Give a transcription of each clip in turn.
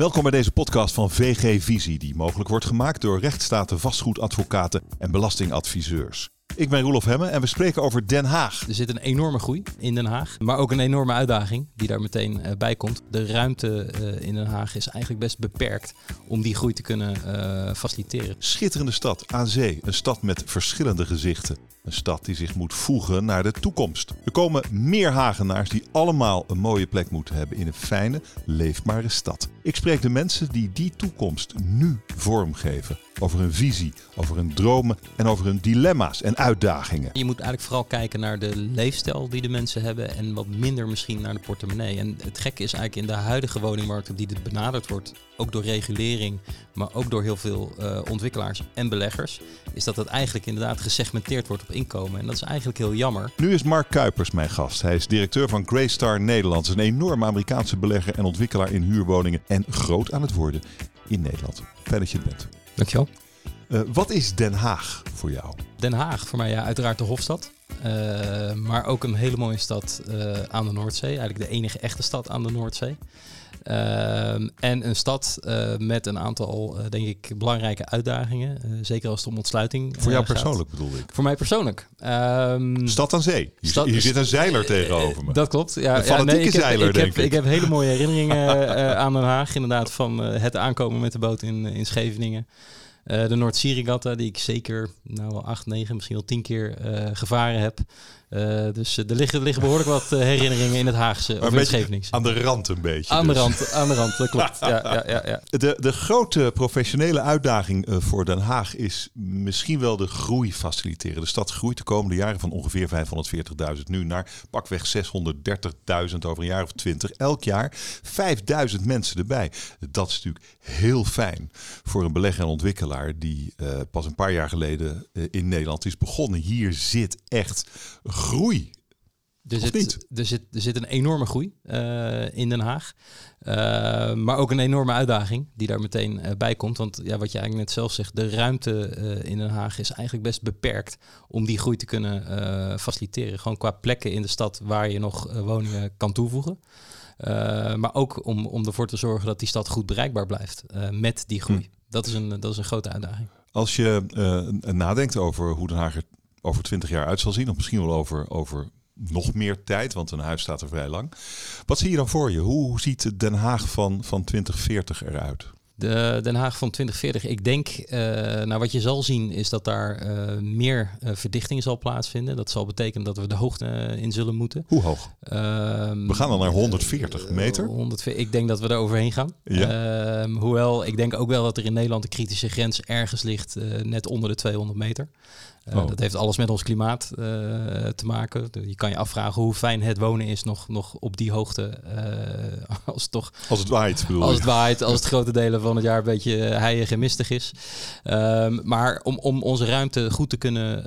Welkom bij deze podcast van VG Visie, die mogelijk wordt gemaakt door rechtsstaten, vastgoedadvocaten en belastingadviseurs. Ik ben Roelof Hemme en we spreken over Den Haag. Er zit een enorme groei in Den Haag, maar ook een enorme uitdaging die daar meteen uh, bij komt. De ruimte uh, in Den Haag is eigenlijk best beperkt om die groei te kunnen uh, faciliteren. Schitterende stad aan zee, een stad met verschillende gezichten. Een stad die zich moet voegen naar de toekomst. Er komen meer Hagenaars die allemaal een mooie plek moeten hebben in een fijne, leefbare stad. Ik spreek de mensen die die toekomst nu vormgeven. Over hun visie, over hun dromen en over hun dilemma's en uitdagingen. Je moet eigenlijk vooral kijken naar de leefstijl die de mensen hebben en wat minder misschien naar de portemonnee. En het gekke is eigenlijk in de huidige woningmarkt op die dit benaderd wordt, ook door regulering, maar ook door heel veel uh, ontwikkelaars en beleggers, is dat het eigenlijk inderdaad gesegmenteerd wordt op inkomen. En dat is eigenlijk heel jammer. Nu is Mark Kuipers mijn gast. Hij is directeur van Greystar Nederland. Een enorme Amerikaanse belegger en ontwikkelaar in huurwoningen en groot aan het worden in Nederland. Fijn dat je er bent. Dankjewel. Uh, wat is Den Haag voor jou? Den Haag, voor mij ja, uiteraard de Hofstad. Uh, maar ook een hele mooie stad uh, aan de Noordzee. Eigenlijk de enige echte stad aan de Noordzee. Uh, en een stad met een aantal, denk ik, belangrijke uitdagingen. zeker als het om ontsluiting Voor jou persoonlijk bedoel ik? Voor mij persoonlijk. Um, stad aan zee. Stad, hier zit een zeiler tegenover me. Dat klopt. Ja, een ja, nee, ik zeiler, heb, denk ik. Heb, ik heb hele mooie herinneringen aan Den Haag. Inderdaad, van het aankomen met de boot in, in Scheveningen. Uh, de Noord-Sea die ik zeker nou, wel acht, negen, misschien wel tien keer uh, gevaren heb. Uh, dus er liggen, er liggen behoorlijk wat herinneringen in het Haagse maar of in. Aan de rand een beetje. Aan dus. de rand, aan de rand, dat klopt. ja, ja, ja, ja. De, de grote professionele uitdaging voor Den Haag is misschien wel de groei faciliteren. De stad groeit de komende jaren van ongeveer 540.000 nu naar pakweg 630.000 over een jaar of 20. Elk jaar 5.000 mensen erbij. Dat is natuurlijk heel fijn voor een belegger en ontwikkelaar die uh, pas een paar jaar geleden uh, in Nederland is begonnen. Hier zit echt groei. Er zit, er, zit, er zit een enorme groei uh, in Den Haag. maar ook een enorme uitdaging die daar meteen bij komt. Want ja, wat je eigenlijk net zelf zegt, de ruimte in Den Haag is eigenlijk best beperkt om die groei te kunnen faciliteren. Gewoon qua plekken in de stad waar je nog woningen kan toevoegen. Maar ook om, om ervoor te zorgen dat die stad goed bereikbaar blijft met die groei. Hm. Dat, is een, dat is een grote uitdaging. Als je nadenkt over hoe Den Haag er over 20 jaar uit zal zien, of misschien wel over, over nog meer tijd, want een huis staat er vrij lang. Wat zie je dan voor je? Hoe, ziet Den Haag van, van 2040 eruit? De Den Haag van 2040. Ik denk, uh, nou wat je zal zien is dat daar uh, meer uh, verdichting zal plaatsvinden. Dat zal betekenen dat we de hoogte in zullen moeten. Hoe hoog? we gaan dan naar 140 meter. 140, ik denk dat we er overheen gaan. Ja. hoewel, ik denk ook wel dat er in Nederland de kritische grens ergens ligt net onder de 200 meter. Uh, oh. Dat heeft alles met ons klimaat uh, te maken. Je kan je afvragen hoe fijn het wonen is nog, nog op die hoogte. Uh, als, het toch, als het waait, bedoel Als het waait, als het grote delen van het jaar een beetje heilig en mistig is. Um, maar om, om onze ruimte goed te kunnen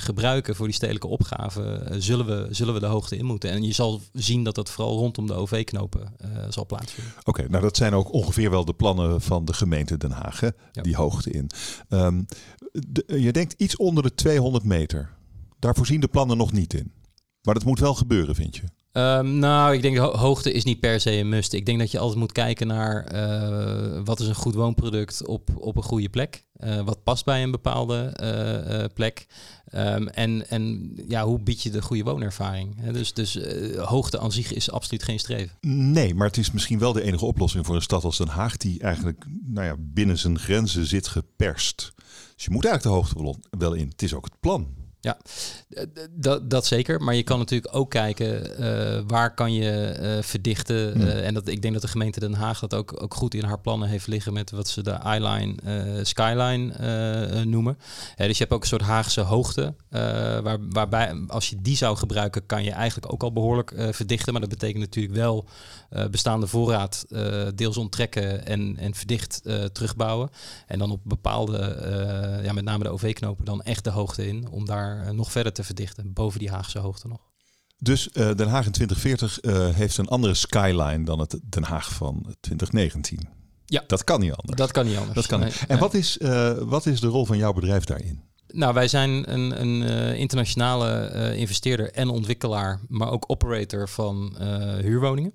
gebruiken voor die stedelijke opgaven, zullen, we, zullen we de hoogte in moeten. En je zal zien dat dat vooral rondom de OV-knopen zal plaatsvinden. Oké, okay, nou dat zijn ook ongeveer wel de plannen van de gemeente Den Haag, hè? Ja. die hoogte in. Um, de, je denkt iets onder de 200 meter. Daar voorzien de plannen nog niet in. Maar dat moet wel gebeuren, vind je? Um, nou, ik denk ho hoogte is niet per se een must. Ik denk dat je altijd moet kijken naar uh, wat is een goed woonproduct op, op een goede plek. Uh, wat past bij een bepaalde uh, plek. Um, en, en ja, hoe bied je de goede woonervaring? He, dus dus hoogte aan zich is absoluut geen streven. Nee, maar het is misschien wel de enige oplossing voor een stad als Den Haag... die eigenlijk nou ja, binnen zijn grenzen zit geperst. Dus je moet eigenlijk de hoogte wel in. Het is ook het plan. Ja, dat, dat zeker. Maar je kan natuurlijk ook kijken uh, waar kan je uh, verdichten. Hmm. Uh, en dat, ik denk dat de gemeente Den Haag dat ook, ook goed in haar plannen heeft liggen met wat ze de eyeline skyline noemen. dus je hebt ook een soort Haagse hoogte. waar, waarbij als je die zou gebruiken, kan je eigenlijk ook al behoorlijk verdichten. Maar dat betekent natuurlijk wel bestaande voorraad deels onttrekken en, en verdicht terugbouwen. En dan op bepaalde, ja, met name de OV-knopen, dan echt de hoogte in. Om daar nog verder te verdichten, boven die Haagse hoogte nog. Dus uh, Den Haag in 2040 uh, heeft een andere skyline dan het Den Haag van 2019. Ja. Dat kan niet anders. Dat kan niet anders. Dat kan nee, en. Wat, is, uh, wat is de rol van jouw bedrijf daarin? Nou, wij zijn een, een internationale investeerder en ontwikkelaar, maar ook operator van huurwoningen.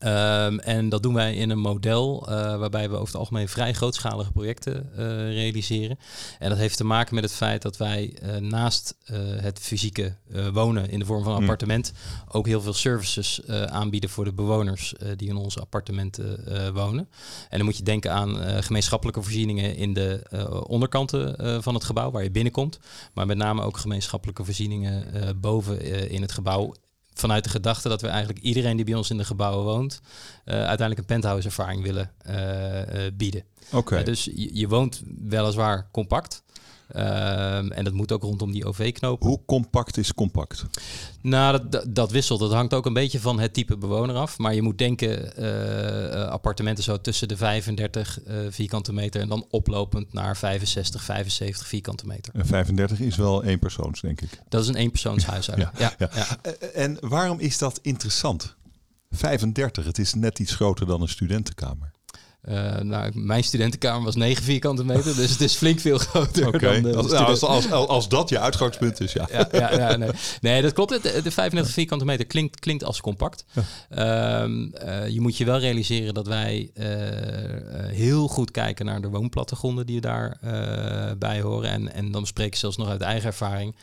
Um, en dat doen wij in een model uh, waarbij we over het algemeen vrij grootschalige projecten uh, realiseren. En dat heeft te maken met het feit dat wij uh, naast het fysieke wonen in de vorm van een appartement ook heel veel services aanbieden voor de bewoners die in onze appartementen wonen. En dan moet je denken aan gemeenschappelijke voorzieningen in de onderkanten van het gebouw waar je binnenkomt. Maar met name ook gemeenschappelijke voorzieningen boven in het gebouw vanuit de gedachte dat we eigenlijk iedereen die bij ons in de gebouwen woont, uh, uiteindelijk een penthouse ervaring willen uh, bieden. Oké. dus je, je, woont weliswaar compact, Ehm, en dat moet ook rondom die OV-knopen. Hoe compact is compact? Nou, dat, dat, wisselt. Dat hangt ook een beetje van het type bewoner af. Maar je moet denken, uh, appartementen zo tussen de 35 uh, eh, vierkante meter en dan oplopend naar 65, 75 vierkante meter. En 35 is wel één persoons, denk ik. Dat is een eenpersoonshuishouden. ja, ja, ja, ja. En waarom is dat interessant? 35, het is net iets groter dan een studentenkamer. Uh, nou, mijn studentenkamer was 9 vierkante meter, dus het is flink veel groter. Okay. Dan als, nou, als, als, als, dat je uitgangspunt is, ja. ja, ja, ja nee. nee. dat klopt. De, de 35 vierkante meter klinkt, klinkt als compact. Um, uh, je moet je wel realiseren dat wij uh, heel goed kijken naar de woonplattegronden die daarbij bij horen. En, en dan spreek ik zelfs nog uit eigen ervaring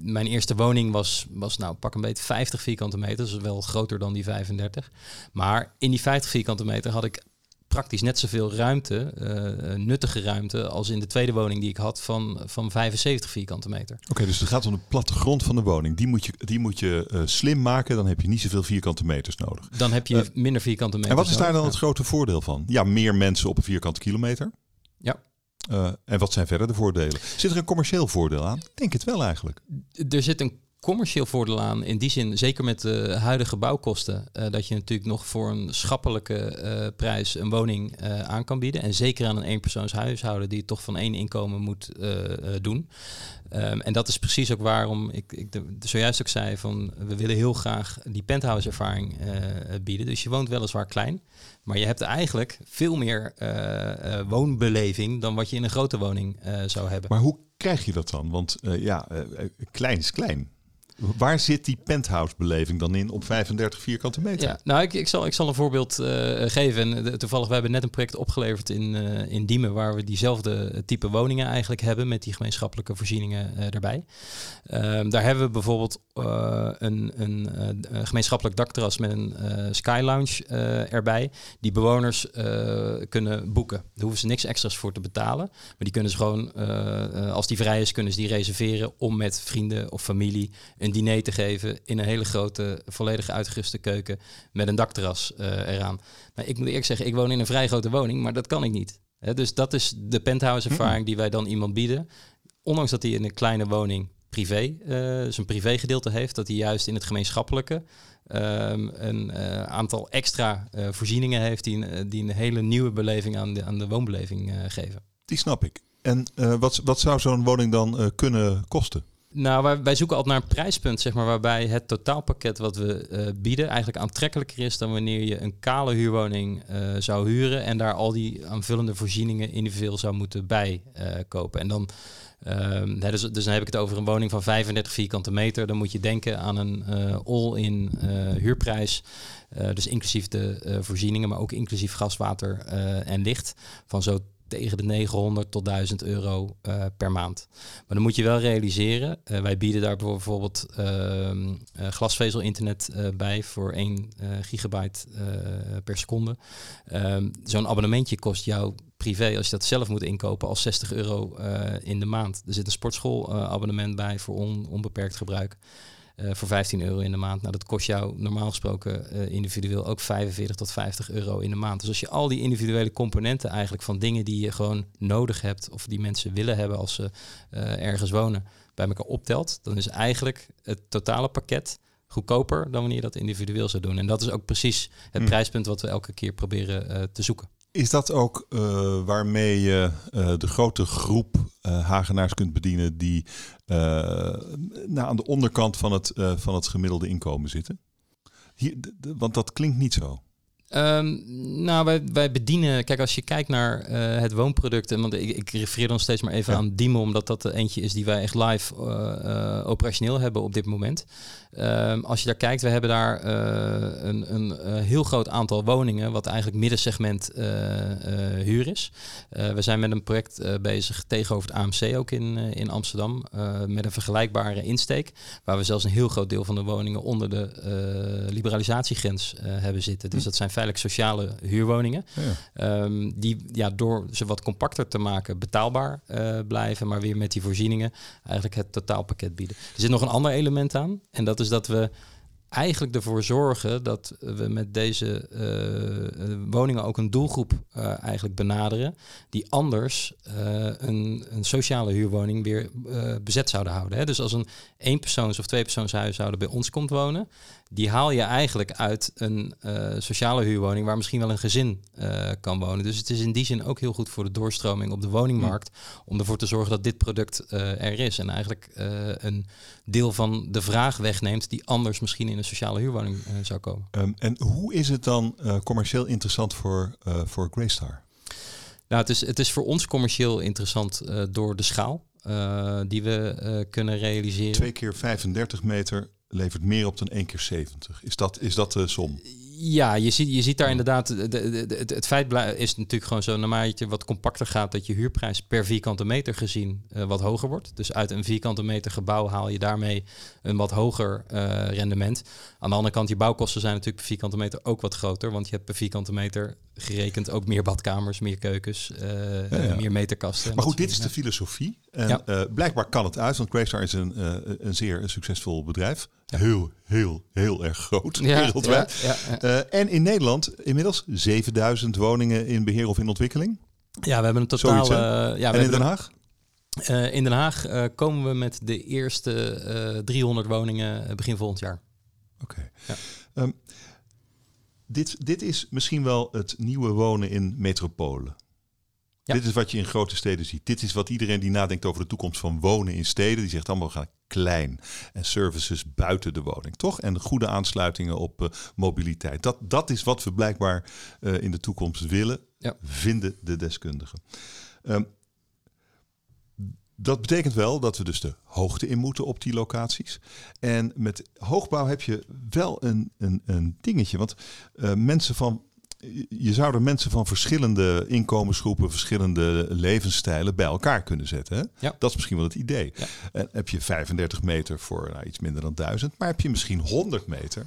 mijn eerste woning was, was nou pak een beetje 50 vierkante meter, dus wel groter dan die 35. Maar in die 50 vierkante meter had ik praktisch net zoveel ruimte, uh, nuttige ruimte, als in de tweede woning die ik had van, van 75 vierkante meter. Oké, dus het gaat om de plattegrond van de woning. Die moet je, die moet je uh, slim maken, dan heb je niet zoveel vierkante meters nodig. Dan heb je minder vierkante meters. En wat is daar dan het grote voordeel van? Ja, meer mensen op een vierkante kilometer. Ja. en wat zijn verder de voordelen? Zit er een commercieel voordeel aan? denk het wel eigenlijk. Er zit een commercieel voordeel aan. In die zin, zeker met de huidige bouwkosten, uh, dat je natuurlijk nog voor een schappelijke uh, prijs een woning uh, aan kan bieden. En zeker aan een eenpersoonshuishouden die toch van één inkomen moet doen. Um, en dat is precies ook waarom ik, ik zojuist ook zei van we willen heel graag die penthouse ervaring bieden. Dus je woont weliswaar klein, maar je hebt eigenlijk veel meer woonbeleving dan wat je in een grote woning zou hebben. Maar hoe krijg je dat dan? Want ja, klein is klein. Waar zit die penthouse-beleving dan in op 35 vierkante meter? Ja, nou, ik, ik, zal, ik zal een voorbeeld uh, geven. En, toevallig, we hebben net een project opgeleverd in, uh, in Diemen, waar we diezelfde type woningen eigenlijk hebben met die gemeenschappelijke voorzieningen erbij. Ehm, daar hebben we bijvoorbeeld een, een gemeenschappelijk dakterras met een sky lounge erbij, die bewoners kunnen boeken. Daar hoeven ze niks extra's voor te betalen, maar die kunnen ze gewoon, als die vrij is, kunnen ze die reserveren om met vrienden of familie diner te geven in een hele grote, volledig uitgeruste keuken met een dakterras uh, eraan. Nou, ik moet eerlijk zeggen, ik woon in een vrij grote woning, maar dat kan ik niet. dus dat is de penthouse ervaring die wij dan iemand bieden. Ondanks dat hij in een kleine woning privé, uh, zijn privégedeelte heeft, dat hij juist in het gemeenschappelijke um, een uh, aantal extra uh, voorzieningen heeft die, die een hele nieuwe beleving aan de, aan de woonbeleving geven. Die snap ik. En wat, wat zou zo'n woning dan kunnen kosten? Nou, wij, wij, zoeken altijd naar een prijspunt, zeg maar, waarbij het totaalpakket wat we uh, bieden eigenlijk aantrekkelijker is dan wanneer je een kale huurwoning uh, zou huren en daar al die aanvullende voorzieningen individueel zou moeten bijkopen. Uh, en dan, ehm, dus, dus, dan heb ik het over een woning van 35 vierkante meter. Dan moet je denken aan een all-in huurprijs. dus inclusief de voorzieningen, maar ook inclusief gas, water en licht van zo tegen de 900 tot 1000 euro uh, per maand. Maar dan moet je wel realiseren, uh, wij bieden daar bijvoorbeeld uh, glasvezel-internet bij voor 1 gigabyte per seconde. Ehm, zo'n abonnementje kost jou privé, als je dat zelf moet inkopen, al 60 euro in de maand. Er zit een sportschoolabonnement bij voor on, onbeperkt gebruik. Uh, voor 15 euro in de maand. Nou, dat kost jou normaal gesproken uh, individueel ook 45 tot 50 euro in de maand. Dus als je al die individuele componenten eigenlijk van dingen die je gewoon nodig hebt of die mensen willen hebben als ze uh, ergens wonen, bij elkaar optelt, dan is eigenlijk het totale pakket goedkoper dan wanneer je dat individueel zou doen. En dat is ook precies het mm. prijspunt wat we elke keer proberen te zoeken. Is dat ook uh, waarmee je uh, de grote groep uh, Hagenaars kunt bedienen die nou, aan de onderkant van het, van het gemiddelde inkomen zitten? Hier, want dat klinkt niet zo. Ehm, nou, wij, wij bedienen, kijk, als je kijkt naar uh, het woonproduct, en want ik, ik refereer dan steeds maar even aan Dimo, omdat dat de eentje is die wij echt live uh, operationeel hebben op dit moment. Um, als je daar kijkt, we hebben daar een, een heel groot aantal woningen, wat eigenlijk middensegment huur is. we zijn met een project bezig tegenover het AMC ook in, in Amsterdam, met een vergelijkbare insteek, waar we zelfs een heel groot deel van de woningen onder de liberalisatiegrens hebben zitten. Dus hm. dat zijn feitelijk sociale huurwoningen. Ehm, die ja, door ze wat compacter te maken betaalbaar uh, blijven, maar weer met die voorzieningen eigenlijk het totaalpakket bieden. Er zit nog een ander element aan. En dat is dat we eigenlijk ervoor zorgen dat we met deze uh, woningen ook een doelgroep uh, eigenlijk benaderen die anders een, een, sociale huurwoning weer bezet zouden houden. Hè. Dus als een eenpersoons- of tweepersoonshuishouden bij ons komt wonen, die haal je eigenlijk uit een sociale huurwoning waar misschien wel een gezin kan wonen. Dus het is in die zin ook heel goed voor de doorstroming op de woningmarkt om ervoor te zorgen dat dit product er is en eigenlijk een deel van de vraag wegneemt die anders misschien in een sociale huurwoning zou komen. Um, en hoe is het dan commercieel interessant voor, voor Greystar? Nou, het is, het is voor ons commercieel interessant door de schaal. die we kunnen realiseren. Twee keer 35 meter levert meer op dan 1 keer 70. Is dat, is dat de som? Ja, je ziet, je ziet daar inderdaad, de, de, de, het feit is natuurlijk gewoon zo, naarmate je wat compacter gaat, dat je huurprijs per vierkante meter gezien uh, wat hoger wordt. Dus uit een vierkante meter gebouw haal je daarmee een wat hoger uh, rendement. Aan de andere kant, je bouwkosten zijn natuurlijk per vierkante meter ook wat groter, want je hebt per vierkante meter gerekend ook meer badkamers, meer keukens, uh, ja, ja. meer meterkasten. Maar goed, dit is de filosofie. En ja. blijkbaar kan het uit, want Greystar is een, een zeer succesvol bedrijf. Heel, heel, heel erg groot wereldwijd. Uh, en in Nederland inmiddels 7000 woningen in beheer of in ontwikkeling. Ja, we hebben een totaal. Zoiets, uh, ja, en in Den Haag? Uh, in Den Haag komen we met de eerste 300 woningen begin volgend jaar. Oké. Okay. Um, dit, dit is misschien wel het nieuwe wonen in metropolen. Ja. Dit is wat je in grote steden ziet. Dit is wat iedereen die nadenkt over de toekomst van wonen in steden, die zegt allemaal we gaan klein. En services buiten de woning, toch? En goede aansluitingen op uh, mobiliteit. Dat, dat is wat we blijkbaar uh, in de toekomst willen, ja. vinden de deskundigen. Um, dat betekent wel dat we dus de hoogte in moeten op die locaties. En met hoogbouw heb je wel een, een, een dingetje. Want uh, mensen van je zou er mensen van verschillende inkomensgroepen, verschillende levensstijlen bij elkaar kunnen zetten. Hè? Ja. Dat is misschien wel het idee. Ja. En heb je 35 meter voor nou, iets minder dan 1000, maar heb je misschien 100 meter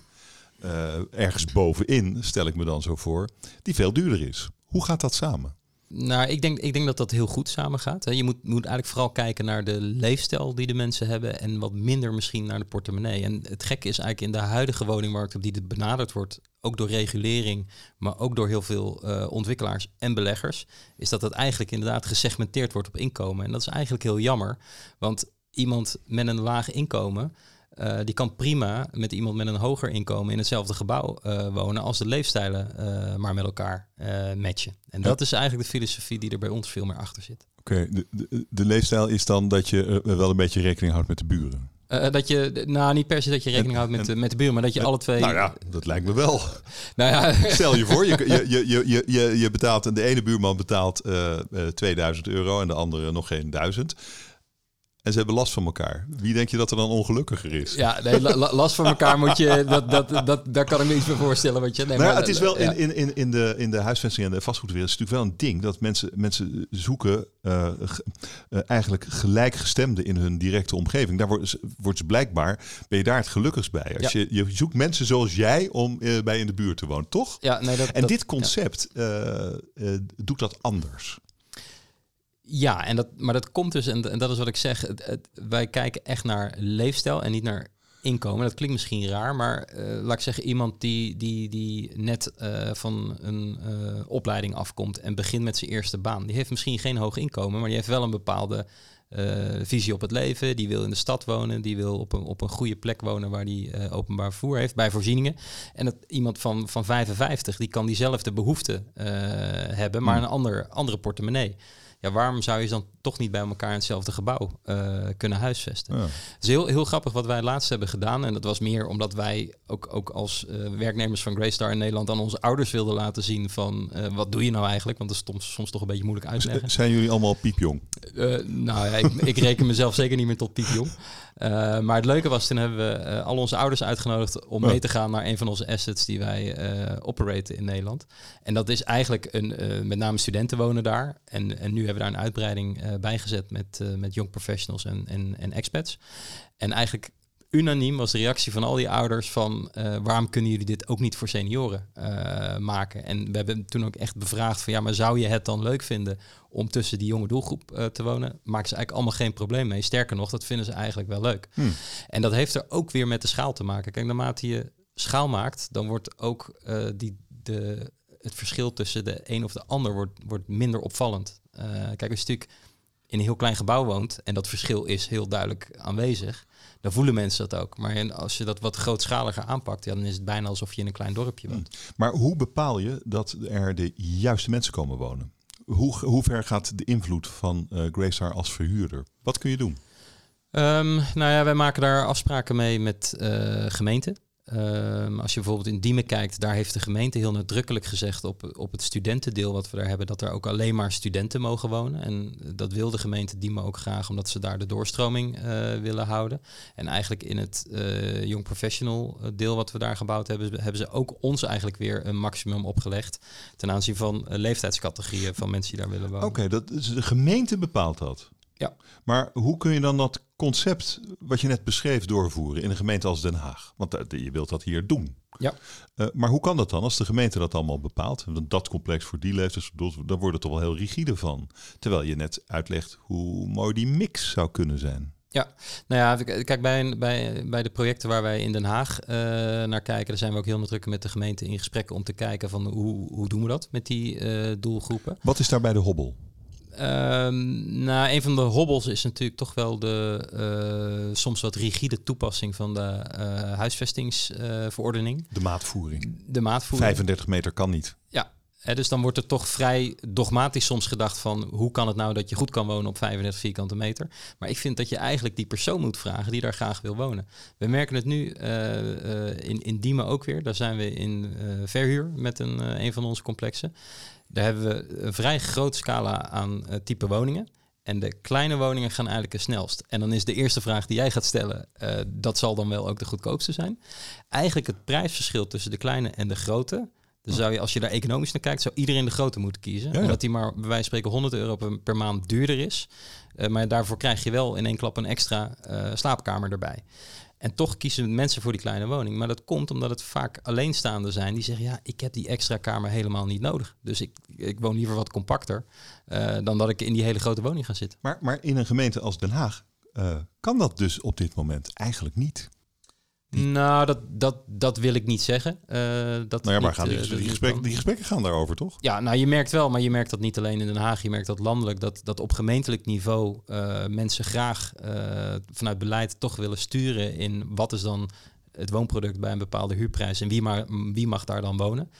uh, ergens bovenin, stel ik me dan zo voor, die veel duurder is. Hoe gaat dat samen? Nou, ik denk, ik denk dat dat heel goed samengaat. Je moet, moet eigenlijk vooral kijken naar de leefstijl die de mensen hebben en wat minder misschien naar de portemonnee. En het gekke is eigenlijk in de huidige woningmarkt op die het benaderd wordt, ook door regulering, maar ook door heel veel uh, ontwikkelaars en beleggers, is dat het eigenlijk inderdaad gesegmenteerd wordt op inkomen. En dat is eigenlijk heel jammer, want iemand met een laag inkomen uh, die kan prima met iemand met een hoger inkomen in hetzelfde gebouw uh, wonen als de leefstijlen uh, maar met elkaar matchen. En dat is eigenlijk de filosofie die er bij ons veel meer achter zit. Oké, de, de, de, leefstijl is dan dat je wel een beetje rekening houdt met de buren. dat je, nou niet per se dat je rekening houdt met, met de buren, maar dat je alle twee. Nou ja, dat lijkt me wel. nou ja. Stel je voor, je, je, je, je, je, je betaalt, de ene buurman betaalt 2000 euro en de andere nog geen 1000. En ze hebben last van elkaar. Wie denk je dat er dan ongelukkiger is? Ja, nee, last van elkaar moet je. Dat, dat, dat, daar kan ik me iets meer voorstellen. Wat je, nee, nou maar, het is wel in, in, in, in, de, in de huisvesting en de vastgoedwereld is natuurlijk wel een ding dat mensen, mensen zoeken uh, uh, eigenlijk gelijkgestemden in hun directe omgeving. Daar wordt, wordt ze blijkbaar, ben je daar het gelukkigst bij. Als ja. je, je zoekt mensen zoals jij om uh, bij in de buurt te wonen, toch? Ja, nee, dat, en dit concept doet dat anders. Ja, en dat, maar dat komt dus, en, en dat is wat ik zeg, wij kijken echt naar leefstijl en niet naar inkomen. Dat klinkt misschien raar, maar uh, laat ik zeggen, iemand die, die, die net uh, van een uh, opleiding afkomt en begint met zijn eerste baan, die heeft misschien geen hoog inkomen, maar die heeft wel een bepaalde visie op het leven. Die wil in de stad wonen, die wil op een, op een goede plek wonen waar die openbaar vervoer heeft, bij voorzieningen. En dat iemand van, van 55, die kan diezelfde behoefte hebben, maar hmm. een ander, andere portemonnee ja, waarom zou je ze dan toch niet bij elkaar in hetzelfde gebouw eh, kunnen huisvesten? Ja. Het is heel, heel grappig wat wij laatst hebben gedaan. En dat was meer omdat wij ook, ook als eh, werknemers van Greystar in Nederland aan onze ouders wilden laten zien van eh, wat doe je nou eigenlijk? Want dat is soms, soms toch een beetje moeilijk uitleggen. zijn jullie allemaal piepjong? Nou ja, ik, ik reken mezelf zeker niet meer tot piepjong. Eh, maar het leuke was, toen hebben we eh, al onze ouders uitgenodigd om Ja. mee te gaan naar een van onze assets die wij eh operaten in Nederland. En dat is eigenlijk een, met name studenten wonen daar. En, en nu hebben we daar een uitbreiding eh bijgezet met, met young professionals en, en, en expats. En eigenlijk unaniem was de reactie van al die ouders van eh, waarom kunnen jullie dit ook niet voor senioren eh, maken? En we hebben toen ook echt bevraagd van ja, maar zou je het dan leuk vinden om tussen die jonge doelgroep eh, te wonen? Maken ze eigenlijk allemaal geen probleem mee. Sterker nog, dat vinden ze eigenlijk wel leuk. Hmm. En dat heeft er ook weer met de schaal te maken. Kijk, naarmate je schaal maakt, dan wordt ook die, de, het verschil tussen de een of de ander wordt, wordt minder opvallend. Kijk, als je natuurlijk in een heel klein gebouw woont en dat verschil is heel duidelijk aanwezig, dan voelen mensen dat ook. Maar als je dat wat grootschaliger aanpakt, ja, dan is het bijna alsof je in een klein dorpje woont. Maar hoe bepaal je dat er de juiste mensen komen wonen? Hoe, hoe ver gaat de invloed van Greystar als verhuurder? Wat kun je doen? Ehm, nou ja, wij maken daar afspraken mee met eh, gemeenten. Ehm, als je bijvoorbeeld in Diemen kijkt, daar heeft de gemeente heel nadrukkelijk gezegd op, op het studentendeel wat we daar hebben, dat er ook alleen maar studenten mogen wonen. En dat wil de gemeente Diemen ook graag, omdat ze daar de doorstroming eh, willen houden. En eigenlijk in het eh Young Professional eh, deel wat we daar gebouwd hebben, hebben ze ook ons eigenlijk weer een maximum opgelegd ten aanzien van leeftijdscategorieën van mensen die daar willen wonen. Oké, dat is de gemeente bepaalt dat. Ja. Maar hoe kun je dan dat concept wat je net beschreef doorvoeren in een gemeente als Den Haag? Want eh, je wilt dat hier doen. Ja. Eh, maar hoe kan dat dan als de gemeente dat allemaal bepaalt? Want Dat complex voor die leeftijdsgroep, dan wordt het toch wel heel rigide van. Terwijl je net uitlegt hoe mooi die mix zou kunnen zijn. Nou ja, kijk, bij, bij, bij de projecten waar wij in Den Haag eh, naar kijken, daar zijn we ook heel nadrukkelijk met de gemeente in gesprek om te kijken van hoe, hoe doen we dat met die doelgroepen. Wat is daarbij de hobbel? Ehm, nou, een van de hobbels is natuurlijk toch wel de eh, soms wat rigide toepassing van de eh, huisvestingsverordening. De maatvoering. de maatvoering. 35 meter kan niet. Hè, dus dan wordt er toch vrij dogmatisch soms gedacht van hoe kan het nou dat je goed kan wonen op 35 vierkante meter. Maar ik vind dat je eigenlijk die persoon moet vragen die daar graag wil wonen. We merken het nu eh, in, in Diemen ook weer. Daar zijn we in verhuur met een, een van onze complexen. Daar hebben we een vrij grote scala aan eh, type woningen. En de kleine woningen gaan eigenlijk het snelst. En dan is de eerste vraag die jij gaat stellen, eh, dat zal dan wel ook de goedkoopste zijn. Eigenlijk het prijsverschil tussen de kleine en de grote. Dus zou je, als je daar economisch naar kijkt, zou iedereen de grote moeten kiezen. Ja, ja. Omdat die maar bij wijze van spreken 100 euro per, maand duurder is. Eh, maar daarvoor krijg je wel in één klap een extra slaapkamer erbij. En toch kiezen mensen voor die kleine woning. Maar dat komt omdat het vaak alleenstaanden zijn die zeggen: ja, ik heb die extra kamer helemaal niet nodig. Dus ik, ik woon liever wat compacter eh, dan dat ik in die hele grote woning ga zitten. Maar, maar in een gemeente als Den Haag eh, kan dat dus op dit moment eigenlijk niet. Nou, dat, dat, dat wil ik niet zeggen. Eh, dat Nou ja, maar gaan die, eh, die, gesprekken, die gesprekken gaan daarover, toch? Ja, nou je merkt wel, maar je merkt dat niet alleen in Den Haag. Je merkt dat landelijk, dat, dat op gemeentelijk niveau eh, mensen graag vanuit beleid toch willen sturen in wat is dan het woonproduct bij een bepaalde huurprijs en wie, maar, wie mag daar dan wonen.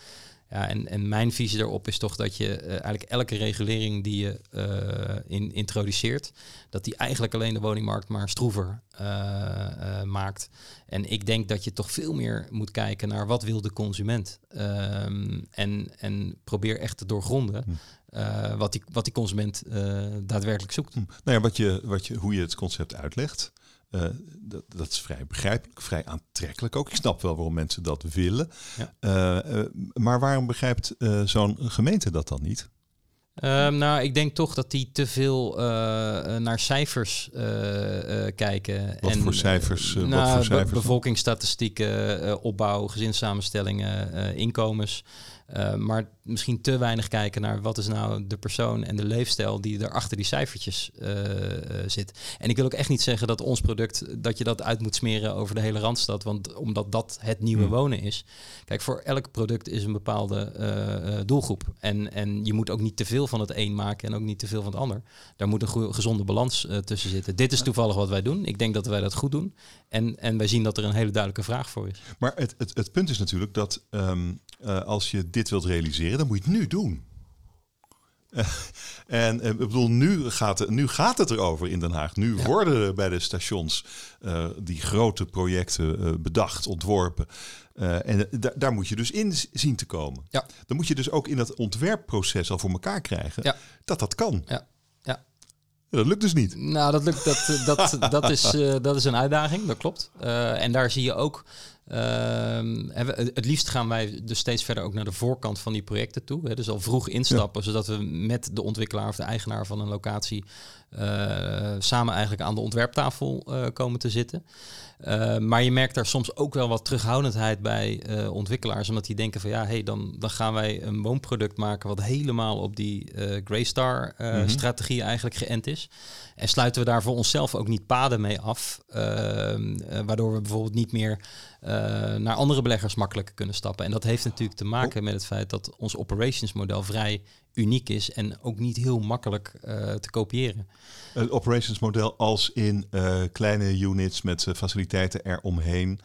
Ja, en, en mijn visie daarop is toch dat je eh, eigenlijk elke regulering die je eh, in, introduceert, dat die eigenlijk alleen de woningmarkt maar stroever eh, maakt. En ik denk dat je toch veel meer moet kijken naar wat wil de consument. Ehm, en, en probeer echt te doorgronden Hm. wat, die, wat die consument daadwerkelijk zoekt. Hm. Nou ja, wat je, wat je, hoe je het concept uitlegt, eh, dat, dat is vrij begrijpelijk, vrij aantrekkelijk ook. Ik snap wel waarom mensen dat willen. Ja. Eh, eh, maar waarom begrijpt zo'n gemeente dat dan niet? Ehm, nou, ik denk toch dat die te veel naar cijfers kijken. Wat voor cijfers, wat nou, voor cijfers bevolkingsstatistieken, opbouw, gezinssamenstellingen, inkomens. Maar misschien te weinig kijken naar wat is nou de persoon en de leefstijl die er achter die cijfertjes eh, eh, zit. En ik wil ook echt niet zeggen dat ons product, dat je dat uit moet smeren over de hele Randstad, want omdat dat het nieuwe Hmm. wonen is. Kijk, voor elk product is een bepaalde eh, doelgroep. En, en je moet ook niet te veel van het een maken en ook niet te veel van het ander. Daar moet een gezonde balans tussen zitten. Dit is toevallig wat wij doen. Ik denk dat wij dat goed doen. En, en wij zien dat er een hele duidelijke vraag voor is. Maar het, het, het punt is natuurlijk dat ehm, eh, als je dit wilt realiseren, dan moet je het nu doen. en ik bedoel, nu gaat, het, nu gaat het erover in Den Haag. Nu worden er bij de stations die grote projecten bedacht, ontworpen. en daar moet je dus in zien te komen. Ja. Dan moet je dus ook in dat ontwerpproces al voor elkaar krijgen dat dat kan. Ja. Dat lukt dus niet. Nou, dat, lukt, dat, dat, dat, is, dat is een uitdaging, dat klopt. En daar zie je ook het liefst gaan wij dus steeds verder ook naar de voorkant van die projecten toe. Hè, dus al vroeg instappen, zodat we met de ontwikkelaar of de eigenaar van een locatie samen eigenlijk aan de ontwerptafel uh, komen te zitten. Uh, maar je merkt daar soms ook wel wat terughoudendheid bij ontwikkelaars, omdat die denken van ja, hey, dan, dan gaan wij een woonproduct maken wat helemaal op die Greystar-strategie mhm. eigenlijk geënt is. En sluiten we daar voor onszelf ook niet paden mee af, ehm, waardoor we bijvoorbeeld niet meer naar andere beleggers makkelijker kunnen stappen. En dat heeft natuurlijk te maken met het feit dat ons operations model vrij uniek is en ook niet heel makkelijk uh, te kopiëren. Een operations model als in uh, kleine units met faciliteiten eromheen.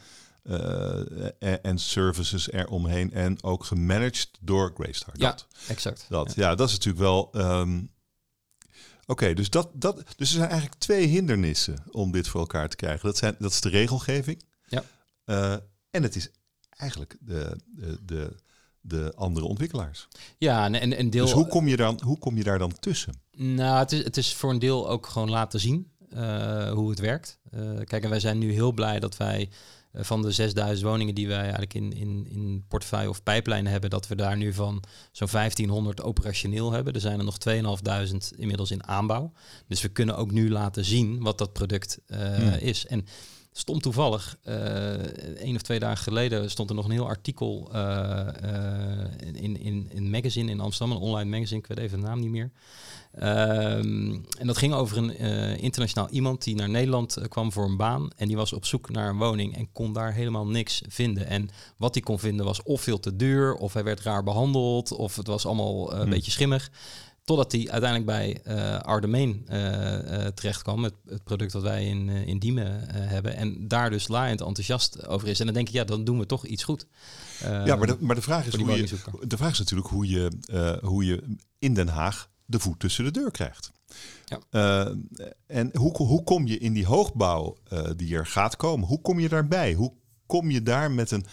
Uh, en services eromheen en ook gemanaged door Greystar. Ja, exact. Dat, ja. dat is natuurlijk wel. Um, Oké, dus, dat, dat, dus er zijn eigenlijk twee hindernissen om dit voor elkaar te krijgen. Dat, zijn, dat is de regelgeving. Ja. Uh, en het is eigenlijk de, de, de, de andere ontwikkelaars. Ja, en een deel. Dus hoe kom je, dan, hoe kom je daar dan tussen? Nou, het is, het is voor een deel ook gewoon laten zien uh, hoe het werkt. Uh, kijk, en wij zijn nu heel blij dat wij van de 6000 woningen die wij eigenlijk in, in, in portefeuille of pijplijnen hebben, dat we daar nu van zo'n 1500 operationeel hebben. Er zijn er nog 2500 inmiddels in aanbouw. Dus we kunnen ook nu laten zien wat dat product hmm. is. En Stom toevallig, uh, een of twee dagen geleden stond er nog een heel artikel uh, in, in, in magazine in Amsterdam, een online magazine, ik weet even de naam niet meer. Um, en dat ging over een internationaal iemand die naar Nederland kwam voor een baan en die was op zoek naar een woning en kon daar helemaal niks vinden. En wat hij kon vinden was of veel te duur, of hij werd raar behandeld, of het was allemaal een hmm. beetje schimmig. Totdat hij uiteindelijk bij uh, Ardemain uh, uh, terecht kwam, het, het, product dat wij in, in Diemen hebben. En daar dus laaiend enthousiast over is. En dan denk ik, ja, dan doen we toch iets goed. ja, maar de, maar de vraag is hoe je, de vraag is natuurlijk hoe je, hoe je in Den Haag de voet tussen de deur krijgt. Ja. en hoe, hoe kom je in die hoogbouw die er gaat komen? Hoe kom je daarbij? Hoe kom je daar met een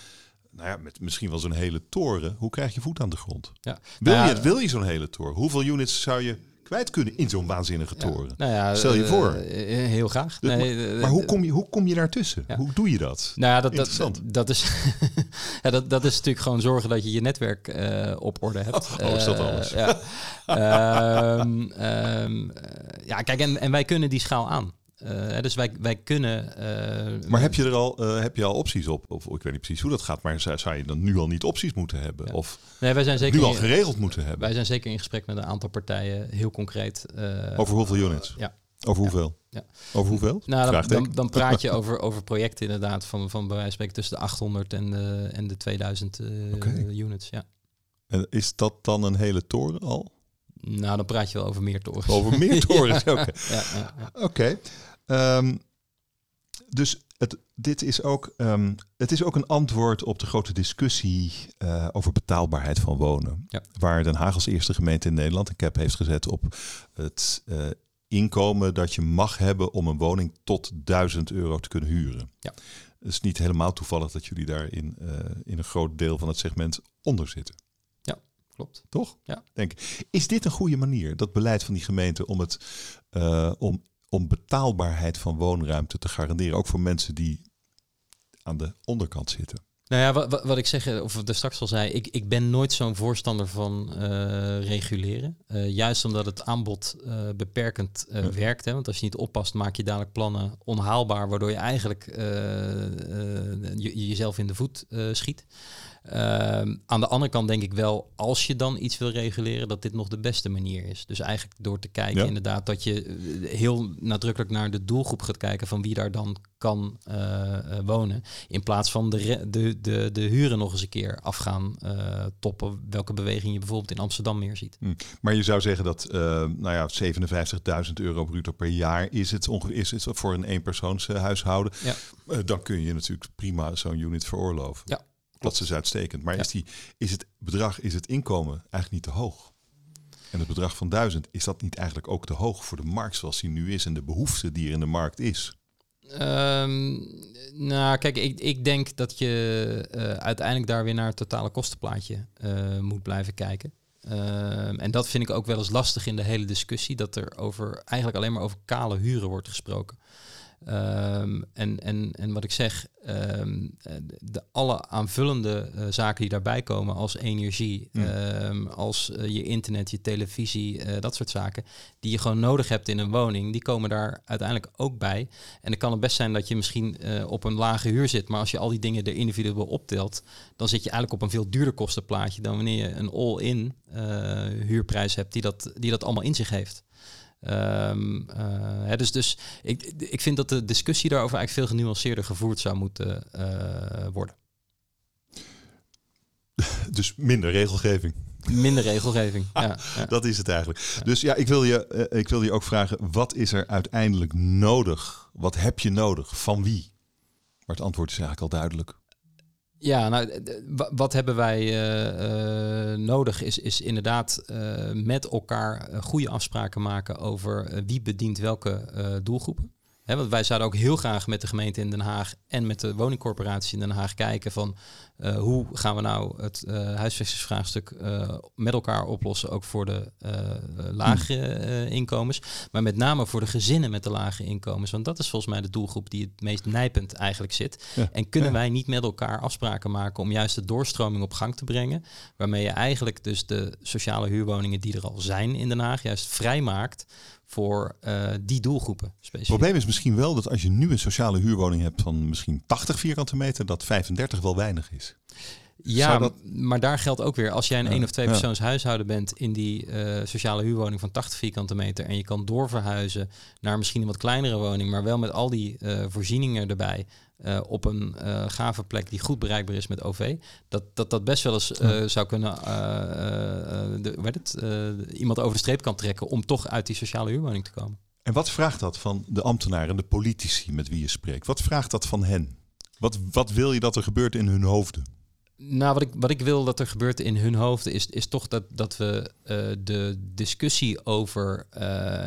nou ja, met misschien wel zo'n hele toren. Hoe krijg je voet aan de grond? Ja. Wil, nou je, wil je zo'n hele toren? Hoeveel units zou je kwijt kunnen in zo'n waanzinnige toren? Nou ja, Stel je voor. Uh, heel graag. Nee, maar, maar hoe, kom je, hoe kom je daartussen? Hoe doe je dat? Nou ja, dat, dat, dat, is, ja, dat, dat is natuurlijk gewoon zorgen dat je je netwerk uh, op orde hebt. Oh, oh is dat alles? ja. um, um, ja, kijk, en, en wij kunnen die schaal aan. Uh, dus wij, wij kunnen. Uh, maar heb je er al, uh, heb je al opties op? Of ik weet niet precies hoe dat gaat, maar zou, zou je dan nu al niet opties moeten hebben? Ja. Of nee, wij zijn zeker nu al geregeld moeten hebben? Wij zijn zeker in gesprek met een aantal partijen, heel concreet. over hoeveel units? ja. Over hoeveel? Ja. Over hoeveel? Nou, dan, dan, dan, praat je over, over projecten inderdaad van, van bij wijze van spreken tussen de 800 en de, en de 2000 okay. units. Ja. En is dat dan een hele toren al? Nou, dan praat je wel over meer torens. Over meer torens, oké. Ja, ja, Oké. Okay. Um, dus het, dit is ook, um, het is ook een antwoord op de grote discussie uh, over betaalbaarheid van wonen. Ja. Waar Den Haag als eerste gemeente in Nederland een cap heeft gezet op het uh, inkomen dat je mag hebben om een woning tot 1000 euro te kunnen huren. Ja. Het is niet helemaal toevallig dat jullie daar in, uh, in een groot deel van het segment onder zitten. Ja, klopt. Toch? Ja. Denk. Is dit een goede manier, dat beleid van die gemeente, om het om om betaalbaarheid van woonruimte te garanderen, ook voor mensen die aan de onderkant zitten. Nou ja, wat, wat ik zeg, of er straks al zei, ik, ik ben nooit zo'n voorstander van uh, reguleren. Uh, juist omdat het aanbod uh, beperkend ja. werkt. Hè? Want als je niet oppast, maak je dadelijk plannen onhaalbaar, waardoor je eigenlijk je, jezelf in de voet schiet. Uh, aan de andere kant denk ik wel, als je dan iets wil reguleren, dat dit nog de beste manier is. Dus eigenlijk door te kijken ja. inderdaad dat je eh, heel nadrukkelijk naar de doelgroep gaat kijken van wie daar dan kan uh, wonen. In plaats van de, de, de, de huren nog eens een keer af gaan toppen. Welke beweging je bijvoorbeeld in Amsterdam meer ziet. Hm. Maar je zou zeggen dat nou ja, 57.000 euro bruto per jaar is het ongeveer is het voor een eenpersoonshuishouden. Ja. dan kun je natuurlijk prima zo'n unit veroorloven. Ja. Dat is uitstekend. Maar ja. is, die, is het bedrag, is het inkomen eigenlijk niet te hoog? en het bedrag van 1000, is dat niet eigenlijk ook te hoog voor de markt zoals die nu is en de behoefte die er in de markt is? Ehm, nou, kijk, ik, ik denk dat je uh, uiteindelijk daar weer naar het totale kostenplaatje uh, moet blijven kijken. Ehm, en dat vind ik ook wel eens lastig in de hele discussie, dat er over eigenlijk alleen maar over kale huren wordt gesproken. Ehm, en, en, en wat ik zeg, um, de, alle aanvullende uh, zaken die daarbij komen, als energie, mm. um, als uh, je internet, je televisie, uh, dat soort zaken, die je gewoon nodig hebt in een woning, die komen daar uiteindelijk ook bij. En dan kan het best zijn dat je misschien op een lage huur zit, maar als je al die dingen er individueel optelt, dan zit je eigenlijk op een veel duurder kostenplaatje dan wanneer je een all-in huurprijs hebt die dat, die dat allemaal in zich heeft. Um, uh, hè, dus dus ik, ik vind dat de discussie daarover eigenlijk veel genuanceerder gevoerd zou moeten uh, worden. Dus minder regelgeving. Minder regelgeving. ja, ja, Dat is het eigenlijk. Dus ja, ik wil, je, uh, ik wil je ook vragen: wat is er uiteindelijk nodig? Wat heb je nodig? Van wie? Maar het antwoord is eigenlijk al duidelijk. Ja, nou, wat hebben wij uh, uh, nodig is, is inderdaad uh, met elkaar goede afspraken maken over wie bedient welke doelgroepen. He, want wij zouden ook heel graag met de gemeente in Den Haag en met de woningcorporatie in Den Haag kijken van uh, hoe gaan we nou het uh, huisvestingsvraagstuk uh, met elkaar oplossen, ook voor de lage inkomens, maar met name voor de gezinnen met de lage inkomens. Want dat is volgens mij de doelgroep die het meest nijpend eigenlijk zit. Ja. En kunnen ja. wij niet met elkaar afspraken maken om juist de doorstroming op gang te brengen, waarmee je eigenlijk dus de sociale huurwoningen die er al zijn in Den Haag juist vrijmaakt voor uh, die doelgroepen. Specifiek. Het probleem is misschien wel dat als je nu een sociale huurwoning hebt van misschien 80 vierkante meter, dat 35 wel weinig is. Ja, dat... maar daar geldt ook weer. Als jij een ja, één of twee persoons ja. huishouden bent in die uh, sociale huurwoning van 80 vierkante meter en je kan doorverhuizen naar misschien een wat kleinere woning, maar wel met al die uh, voorzieningen erbij. Uh, op een uh, gave plek die goed bereikbaar is met OV. Dat dat, dat best wel eens uh, zou kunnen de, het, iemand over de streep kan trekken om toch uit die sociale huurwoning te komen. En wat vraagt dat van de ambtenaren en de politici met wie je spreekt? Wat vraagt dat van hen? Wat, wat wil je dat er gebeurt in hun hoofden? Nou, wat ik, wat ik wil dat er gebeurt in hun hoofden is, is toch dat, dat we uh, de discussie over uh,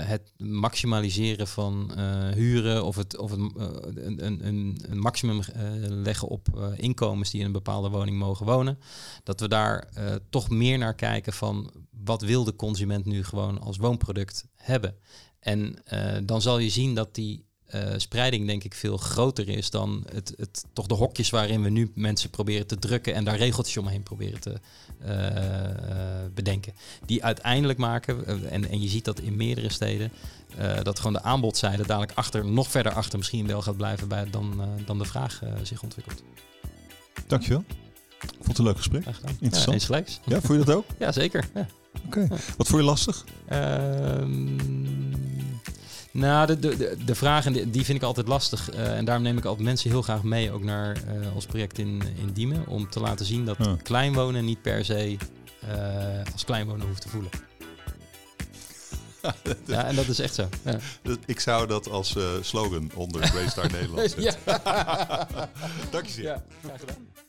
het maximaliseren van uh, huren of het, of het, een, een, een, maximum leggen op inkomens die in een bepaalde woning mogen wonen, dat we daar toch meer naar kijken van wat wil de consument nu gewoon als woonproduct hebben. En dan zal je zien dat die uh, spreiding denk ik veel groter is dan het, het, toch de hokjes waarin we nu mensen proberen te drukken en daar regeltjes omheen proberen te uh, bedenken. Die uiteindelijk maken, en, en je ziet dat in meerdere steden, dat gewoon de aanbodzijde dadelijk achter, nog verder achter misschien wel gaat blijven bij, dan, dan de vraag zich ontwikkelt. Dankjewel. Ik vond het een leuk gesprek. Interessant. Ja, ja, vond je dat ook? ja, zeker. Ja. Oké. Okay. Wat vond je lastig? Ehm, nou, de, de, de vragen die, die vind ik altijd lastig. Uh, en daarom neem ik altijd mensen heel graag mee, ook naar uh, ons project in, in Diemen. Om te laten zien dat ja. kleinwonen niet per se uh, als kleinwonen hoeft te voelen. ja, en dat is echt zo. Ja. Ik zou dat als slogan onder Waystar Nederland zetten. Dank je zeer. Ja, graag gedaan.